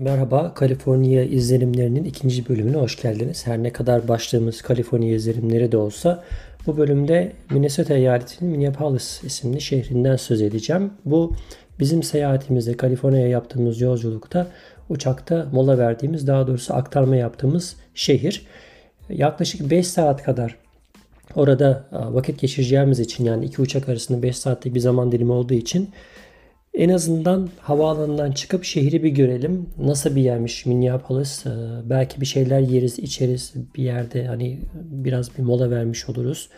Merhaba, Kaliforniya izlenimlerinin ikinci bölümüne hoş geldiniz. Her ne kadar başlığımız Kaliforniya izlenimleri de olsa bu bölümde Minnesota eyaletinin Minneapolis isimli şehrinden söz edeceğim. Bu bizim seyahatimizde Kaliforniya'ya yaptığımız yolculukta uçakta mola verdiğimiz daha doğrusu aktarma yaptığımız şehir. Yaklaşık 5 saat kadar orada vakit geçireceğimiz için yani iki uçak arasında 5 saatlik bir zaman dilimi olduğu için en azından havaalanından çıkıp şehri bir görelim. Nasıl bir yermiş Minneapolis. Ee, belki bir şeyler yeriz, içeriz bir yerde hani biraz bir mola vermiş oluruz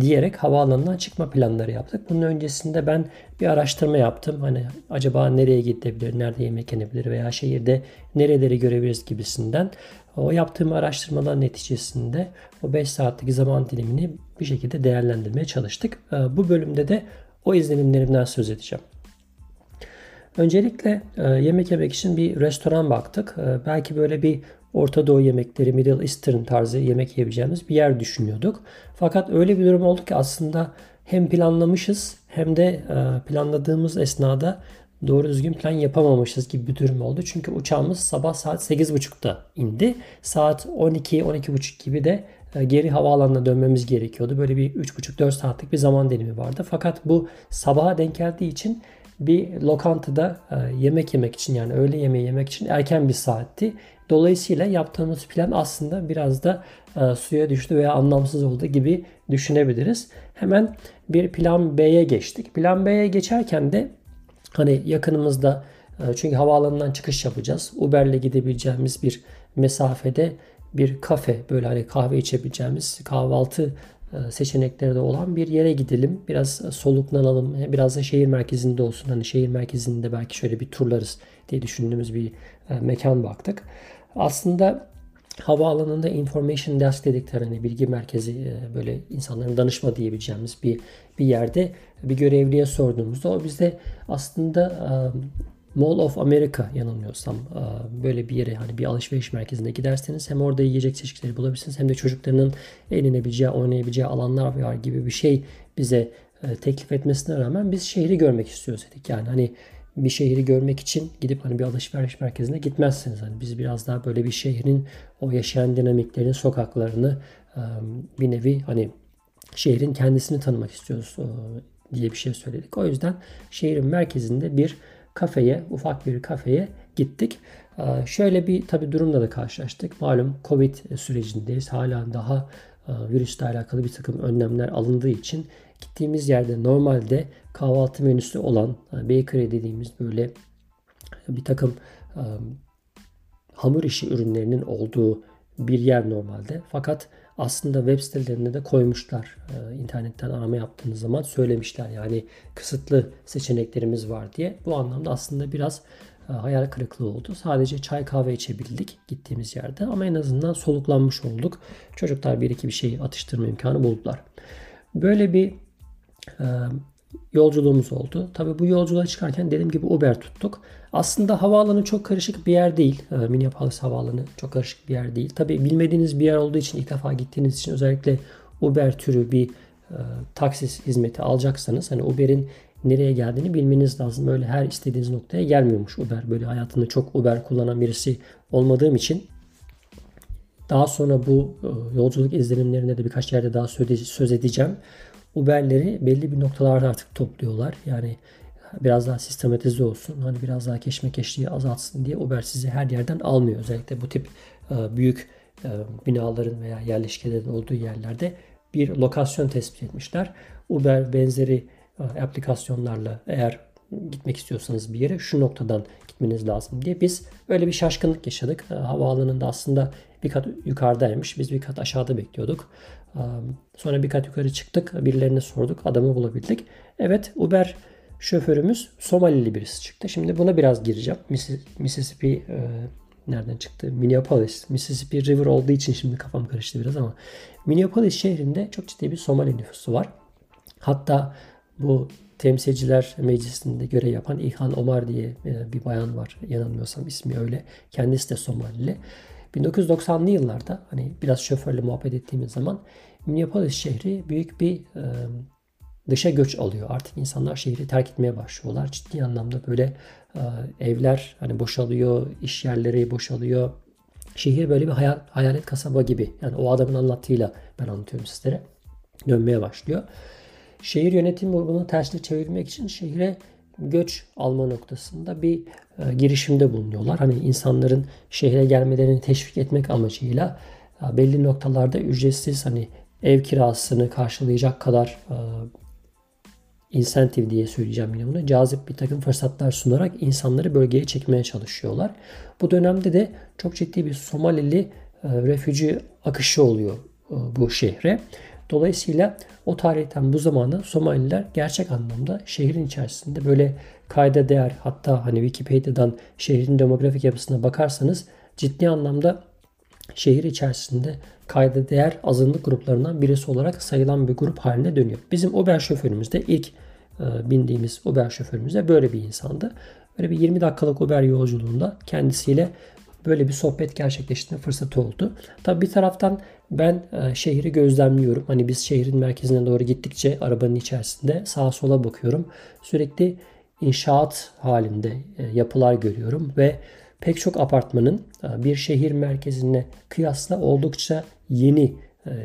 diyerek havaalanından çıkma planları yaptık. Bunun öncesinde ben bir araştırma yaptım. Hani acaba nereye gidebilir, nerede yemek yenebilir veya şehirde nereleri görebiliriz gibisinden. O yaptığım araştırmalar neticesinde o 5 saatlik zaman dilimini bir şekilde değerlendirmeye çalıştık. Ee, bu bölümde de o izlenimlerimden söz edeceğim. Öncelikle e, yemek yemek için bir restoran baktık. E, belki böyle bir Orta Doğu yemekleri, Middle Eastern tarzı yemek yiyebileceğimiz bir yer düşünüyorduk. Fakat öyle bir durum oldu ki aslında hem planlamışız hem de e, planladığımız esnada doğru düzgün plan yapamamışız gibi bir durum oldu. Çünkü uçağımız sabah saat 8.30'da indi. Saat 12-12.30 gibi de geri havaalanına dönmemiz gerekiyordu. Böyle bir 3.5-4 saatlik bir zaman dilimi vardı. Fakat bu sabaha denk geldiği için bir lokantada e, yemek yemek için yani öğle yemeği yemek için erken bir saatti. Dolayısıyla yaptığımız plan aslında biraz da e, suya düştü veya anlamsız oldu gibi düşünebiliriz. Hemen bir plan B'ye geçtik. Plan B'ye geçerken de hani yakınımızda e, çünkü havaalanından çıkış yapacağız. Uber'le gidebileceğimiz bir mesafede bir kafe böyle hani kahve içebileceğimiz kahvaltı seçenekleri de olan bir yere gidelim. Biraz soluklanalım. Biraz da şehir merkezinde olsun. Hani şehir merkezinde belki şöyle bir turlarız diye düşündüğümüz bir e, mekan baktık. Aslında havaalanında information desk dedikleri hani bilgi merkezi e, böyle insanların danışma diyebileceğimiz bir bir yerde bir görevliye sorduğumuzda o bizde aslında Mall of America yanılmıyorsam böyle bir yere hani bir alışveriş merkezine giderseniz hem orada yiyecek çeşitleri bulabilirsiniz hem de çocuklarının eğlenebileceği, oynayabileceği alanlar var gibi bir şey bize e, teklif etmesine rağmen biz şehri görmek istiyoruz dedik. Yani hani bir şehri görmek için gidip hani bir alışveriş merkezine gitmezsiniz. Hani biz biraz daha böyle bir şehrin o yaşayan dinamiklerini, sokaklarını bir nevi hani şehrin kendisini tanımak istiyoruz diye bir şey söyledik. O yüzden şehrin merkezinde bir kafeye, ufak bir kafeye gittik. Ee, şöyle bir tabi durumla da karşılaştık. Malum Covid sürecindeyiz. Hala daha e, virüsle alakalı bir takım önlemler alındığı için gittiğimiz yerde normalde kahvaltı menüsü olan e, bakery dediğimiz böyle bir takım e, hamur işi ürünlerinin olduğu bir yer normalde. Fakat aslında web sitelerine de koymuşlar. Ee, internetten arama yaptığınız zaman söylemişler. Yani kısıtlı seçeneklerimiz var diye. Bu anlamda aslında biraz e, hayal kırıklığı oldu. Sadece çay kahve içebildik gittiğimiz yerde ama en azından soluklanmış olduk. Çocuklar bir iki bir şey atıştırma imkanı buldular. Böyle bir e, yolculuğumuz oldu. Tabi bu yolculuğa çıkarken dediğim gibi Uber tuttuk. Aslında havaalanı çok karışık bir yer değil. Ee, Minneapolis havaalanı çok karışık bir yer değil. Tabi bilmediğiniz bir yer olduğu için ilk defa gittiğiniz için özellikle Uber türü bir e, taksi hizmeti alacaksanız hani Uber'in nereye geldiğini bilmeniz lazım. Öyle her istediğiniz noktaya gelmiyormuş Uber. Böyle hayatında çok Uber kullanan birisi olmadığım için daha sonra bu e, yolculuk izlenimlerinde de birkaç yerde daha söz edeceğim. Uber'leri belli bir noktalarda artık topluyorlar. Yani biraz daha sistematize olsun. Hani biraz daha keşmekeşliği azaltsın diye Uber sizi her yerden almıyor. Özellikle bu tip e, büyük e, binaların veya yerleşkelerin olduğu yerlerde bir lokasyon tespit etmişler. Uber benzeri e, aplikasyonlarla eğer gitmek istiyorsanız bir yere şu noktadan gitmeniz lazım diye biz öyle bir şaşkınlık yaşadık. Havaalanında aslında bir kat yukarıdaymış. Biz bir kat aşağıda bekliyorduk. Sonra bir kat yukarı çıktık. Birilerine sorduk. Adamı bulabildik. Evet Uber şoförümüz Somalili birisi çıktı. Şimdi buna biraz gireceğim. Mississippi e, nereden çıktı? Minneapolis. Mississippi River olduğu için şimdi kafam karıştı biraz ama Minneapolis şehrinde çok ciddi bir Somali nüfusu var. Hatta bu Temsilciler Meclisi'nde görev yapan İlhan Omar diye e, bir bayan var. Yanılmıyorsam ismi öyle. Kendisi de Somalili. 1990'lı yıllarda hani biraz şoförle muhabbet ettiğimiz zaman Minneapolis şehri büyük bir e, dışa göç alıyor. Artık insanlar şehri terk etmeye başlıyorlar. Ciddi anlamda böyle e, evler hani boşalıyor, iş yerleri boşalıyor. Şehir böyle bir hayal, hayalet kasaba gibi. Yani o adamın anlattığıyla ben anlatıyorum sizlere. Dönmeye başlıyor. Şehir yönetim bunu tersine çevirmek için şehre göç alma noktasında bir e, girişimde bulunuyorlar. Hani insanların şehre gelmelerini teşvik etmek amacıyla e, belli noktalarda ücretsiz hani ev kirasını karşılayacak kadar e, insentif diye söyleyeceğim yine bunu. Cazip bir takım fırsatlar sunarak insanları bölgeye çekmeye çalışıyorlar. Bu dönemde de çok ciddi bir Somalili e, refüji akışı oluyor e, bu şehre. Dolayısıyla o tarihten bu zamana Somaliler gerçek anlamda şehrin içerisinde böyle kayda değer hatta hani Wikipedia'dan şehrin demografik yapısına bakarsanız ciddi anlamda şehir içerisinde kayda değer azınlık gruplarından birisi olarak sayılan bir grup haline dönüyor. Bizim Uber şoförümüz de ilk e, bindiğimiz Uber şoförümüz de böyle bir insandı. Böyle bir 20 dakikalık Uber yolculuğunda kendisiyle böyle bir sohbet gerçekleştirme fırsatı oldu. Tabi bir taraftan ben e, şehri gözlemliyorum. Hani biz şehrin merkezine doğru gittikçe arabanın içerisinde sağa sola bakıyorum. Sürekli inşaat halinde e, yapılar görüyorum ve pek çok apartmanın e, bir şehir merkezine kıyasla oldukça yeni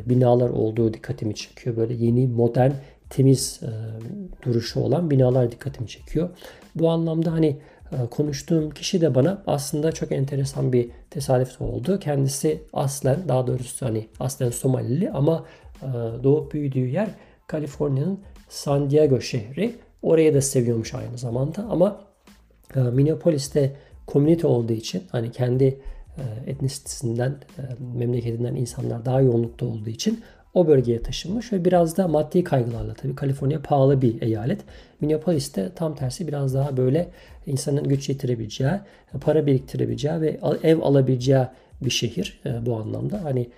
binalar olduğu dikkatimi çekiyor. Böyle yeni, modern, temiz duruşu olan binalar dikkatimi çekiyor. Bu anlamda hani konuştuğum kişi de bana aslında çok enteresan bir tesadüf oldu. Kendisi aslen daha doğrusu hani aslen Somalili ama doğup büyüdüğü yer Kaliforniya'nın San Diego şehri. Oraya da seviyormuş aynı zamanda ama Minneapolis'te komünite olduğu için hani kendi e, etnisitesinden, e, memleketinden insanlar daha yoğunlukta olduğu için o bölgeye taşınmış ve biraz da maddi kaygılarla tabii Kaliforniya pahalı bir eyalet. Minneapolis'te tam tersi biraz daha böyle insanın güç yetirebileceği, para biriktirebileceği ve ev alabileceği bir şehir e, bu anlamda. Hani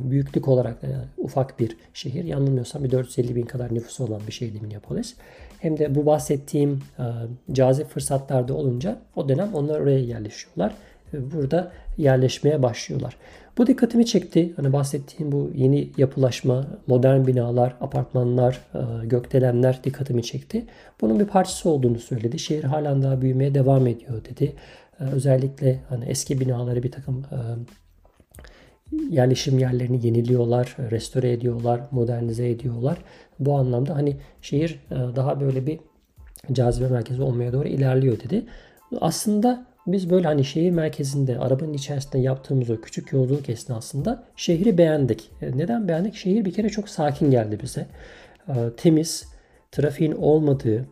büyüklük olarak ufak bir şehir. Yanılmıyorsam bir 450 bin kadar nüfusu olan bir şehirdi Minneapolis hem de bu bahsettiğim e, cazip fırsatlarda olunca o dönem onlar oraya yerleşiyorlar. Burada yerleşmeye başlıyorlar. Bu dikkatimi çekti. Hani bahsettiğim bu yeni yapılaşma, modern binalar, apartmanlar, e, gökdelenler dikkatimi çekti. Bunun bir parçası olduğunu söyledi. Şehir halen daha büyümeye devam ediyor dedi. E, özellikle hani eski binaları bir takım e, yerleşim yerlerini yeniliyorlar, restore ediyorlar, modernize ediyorlar. Bu anlamda hani şehir daha böyle bir cazibe merkezi olmaya doğru ilerliyor dedi. Aslında biz böyle hani şehir merkezinde arabanın içerisinde yaptığımız o küçük yolculuk esnasında şehri beğendik. E, neden beğendik? Şehir bir kere çok sakin geldi bize. E, temiz, trafiğin olmadığı,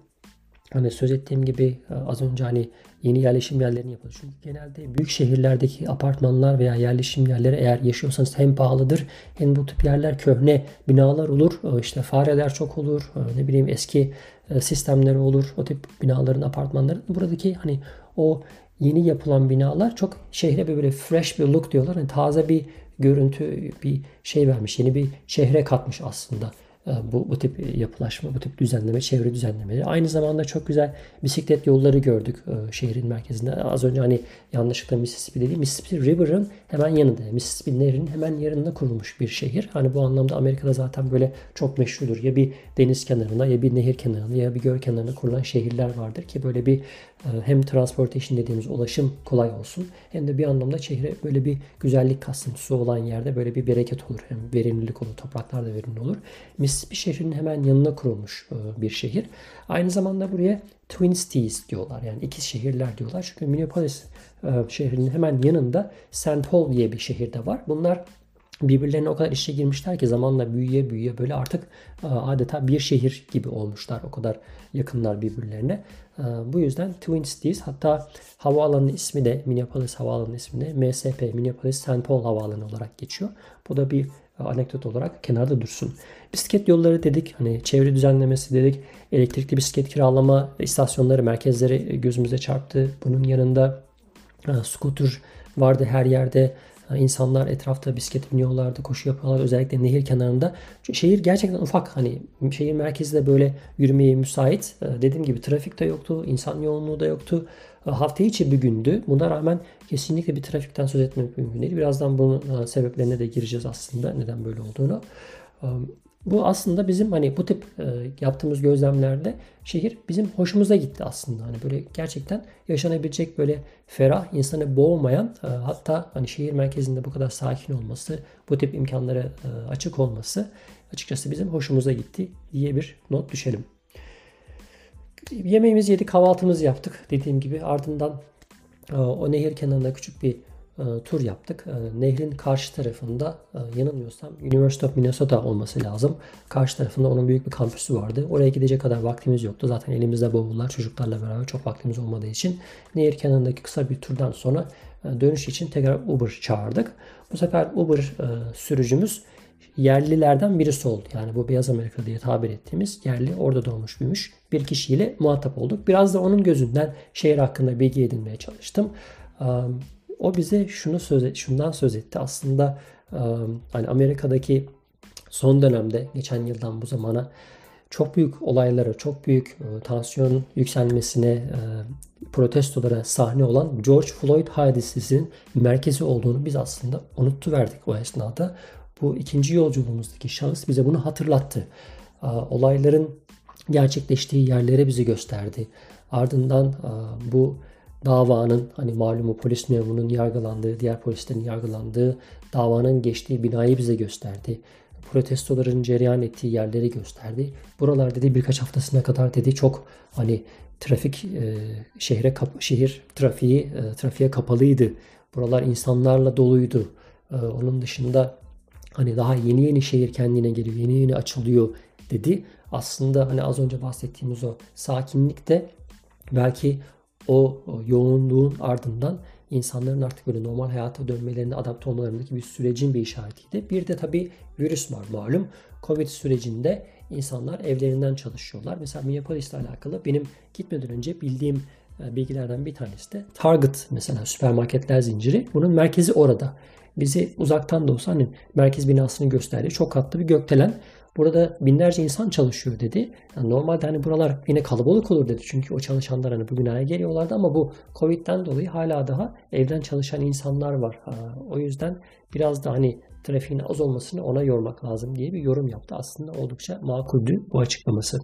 hani söz ettiğim gibi az önce hani yeni yerleşim yerlerini yapılır. Çünkü genelde büyük şehirlerdeki apartmanlar veya yerleşim yerleri eğer yaşıyorsanız hem pahalıdır hem bu tip yerler köhne binalar olur. İşte fareler çok olur. Ne bileyim eski e, sistemleri olur. O tip binaların, apartmanların. Buradaki hani o yeni yapılan binalar çok şehre böyle fresh bir look diyorlar. Yani taze bir görüntü, bir şey vermiş. Yeni bir şehre katmış aslında. Ee, bu, bu tip yapılaşma, bu tip düzenleme, çevre düzenlemeleri. Aynı zamanda çok güzel bisiklet yolları gördük e, şehrin merkezinde. Az önce hani yanlışlıkla Mississippi dediğim Mississippi River'ın hemen yanında, Mississippi Nehri'nin hemen yanında kurulmuş bir şehir. Hani bu anlamda Amerika'da zaten böyle çok meşhurdur. Ya bir deniz kenarında ya bir nehir kenarında ya bir göl kenarında kurulan şehirler vardır ki böyle bir e, hem transportation dediğimiz ulaşım kolay olsun hem de bir anlamda şehre böyle bir güzellik katsın. Su olan yerde böyle bir bereket olur. Hem verimlilik olur. Topraklar da verimli olur. Mississippi şehrinin hemen yanına kurulmuş e, bir şehir. Aynı zamanda buraya Twin Cities diyorlar. Yani ikiz şehirler diyorlar. Çünkü Minneapolis e, şehrinin hemen yanında St. Paul diye bir şehirde var. Bunlar birbirlerine o kadar işe girmişler ki zamanla büyüye büyüye böyle artık e, adeta bir şehir gibi olmuşlar. O kadar yakınlar birbirlerine. Bu yüzden Twin Cities hatta havaalanının ismi de Minneapolis havaalanının ismi de MSP Minneapolis St. Paul havaalanı olarak geçiyor. Bu da bir anekdot olarak kenarda dursun. Bisiklet yolları dedik, hani çevre düzenlemesi dedik, elektrikli bisiklet kiralama istasyonları, merkezleri gözümüze çarptı. Bunun yanında scooter vardı her yerde. İnsanlar etrafta bisiklet biniyorlardı, koşu yapıyorlar özellikle nehir kenarında. Şehir gerçekten ufak hani şehir merkezi de böyle yürümeye müsait. Dediğim gibi trafik de yoktu, insan yoğunluğu da yoktu. Hafta içi bir gündü. Buna rağmen kesinlikle bir trafikten söz etmek mümkün değil. Birazdan bunun sebeplerine de gireceğiz aslında neden böyle olduğunu. Bu aslında bizim hani bu tip e, yaptığımız gözlemlerde şehir bizim hoşumuza gitti aslında. Hani böyle gerçekten yaşanabilecek böyle ferah, insanı boğmayan e, hatta hani şehir merkezinde bu kadar sakin olması, bu tip imkanlara e, açık olması açıkçası bizim hoşumuza gitti diye bir not düşelim. Yemeğimizi yedik, kahvaltımızı yaptık dediğim gibi. Ardından e, o nehir kenarında küçük bir e, tur yaptık. E, nehrin karşı tarafında yanılmıyorsam University of Minnesota olması lazım. Karşı tarafında onun büyük bir kampüsü vardı. Oraya gidecek kadar vaktimiz yoktu. Zaten elimizde bavullar çocuklarla beraber çok vaktimiz olmadığı için nehir kenarındaki kısa bir turdan sonra dönüş için tekrar Uber çağırdık. Bu sefer Uber sürücümüz yerlilerden birisi oldu. Yani bu Beyaz Amerika diye tabir ettiğimiz yerli orada doğmuş büyümüş bir kişiyle muhatap olduk. Biraz da onun gözünden şehir hakkında bilgi edinmeye çalıştım. O bize şunu söz şundan söz etti. Aslında hani Amerika'daki son dönemde geçen yıldan bu zamana çok büyük olaylara, çok büyük tansiyon yükselmesine, protestolara sahne olan George Floyd hadisesinin merkezi olduğunu biz aslında unuttu verdik o esnada bu ikinci yolculuğumuzdaki şahıs bize bunu hatırlattı. Olayların gerçekleştiği yerlere bizi gösterdi. Ardından bu davanın hani malumu polis memurunun yargılandığı, diğer polislerin yargılandığı davanın geçtiği binayı bize gösterdi. Protestoların cereyan ettiği yerleri gösterdi. Buralar dedi birkaç haftasına kadar dedi çok hani trafik e, şehre kap, şehir trafiği e, trafiğe kapalıydı. Buralar insanlarla doluydu. E, onun dışında Hani daha yeni yeni şehir kendine geliyor, yeni yeni açılıyor dedi. Aslında hani az önce bahsettiğimiz o sakinlik de belki o, yoğunluğun ardından insanların artık böyle normal hayata dönmelerine adapte olmalarındaki bir sürecin bir işaretiydi. Bir de tabii virüs var malum. Covid sürecinde insanlar evlerinden çalışıyorlar. Mesela Minneapolis ile alakalı benim gitmeden önce bildiğim e, bilgilerden bir tanesi de Target mesela süpermarketler zinciri. Bunun merkezi orada bizi uzaktan da olsa hani merkez binasını gösterdi. Çok katlı bir gökdelen. Burada binlerce insan çalışıyor dedi. Yani normalde hani buralar yine kalabalık olur dedi. Çünkü o çalışanlar hani bu binaya geliyorlardı ama bu Covid'den dolayı hala daha evden çalışan insanlar var. O yüzden biraz da hani trafiğin az olmasını ona yormak lazım diye bir yorum yaptı. Aslında oldukça makuldü bu açıklaması.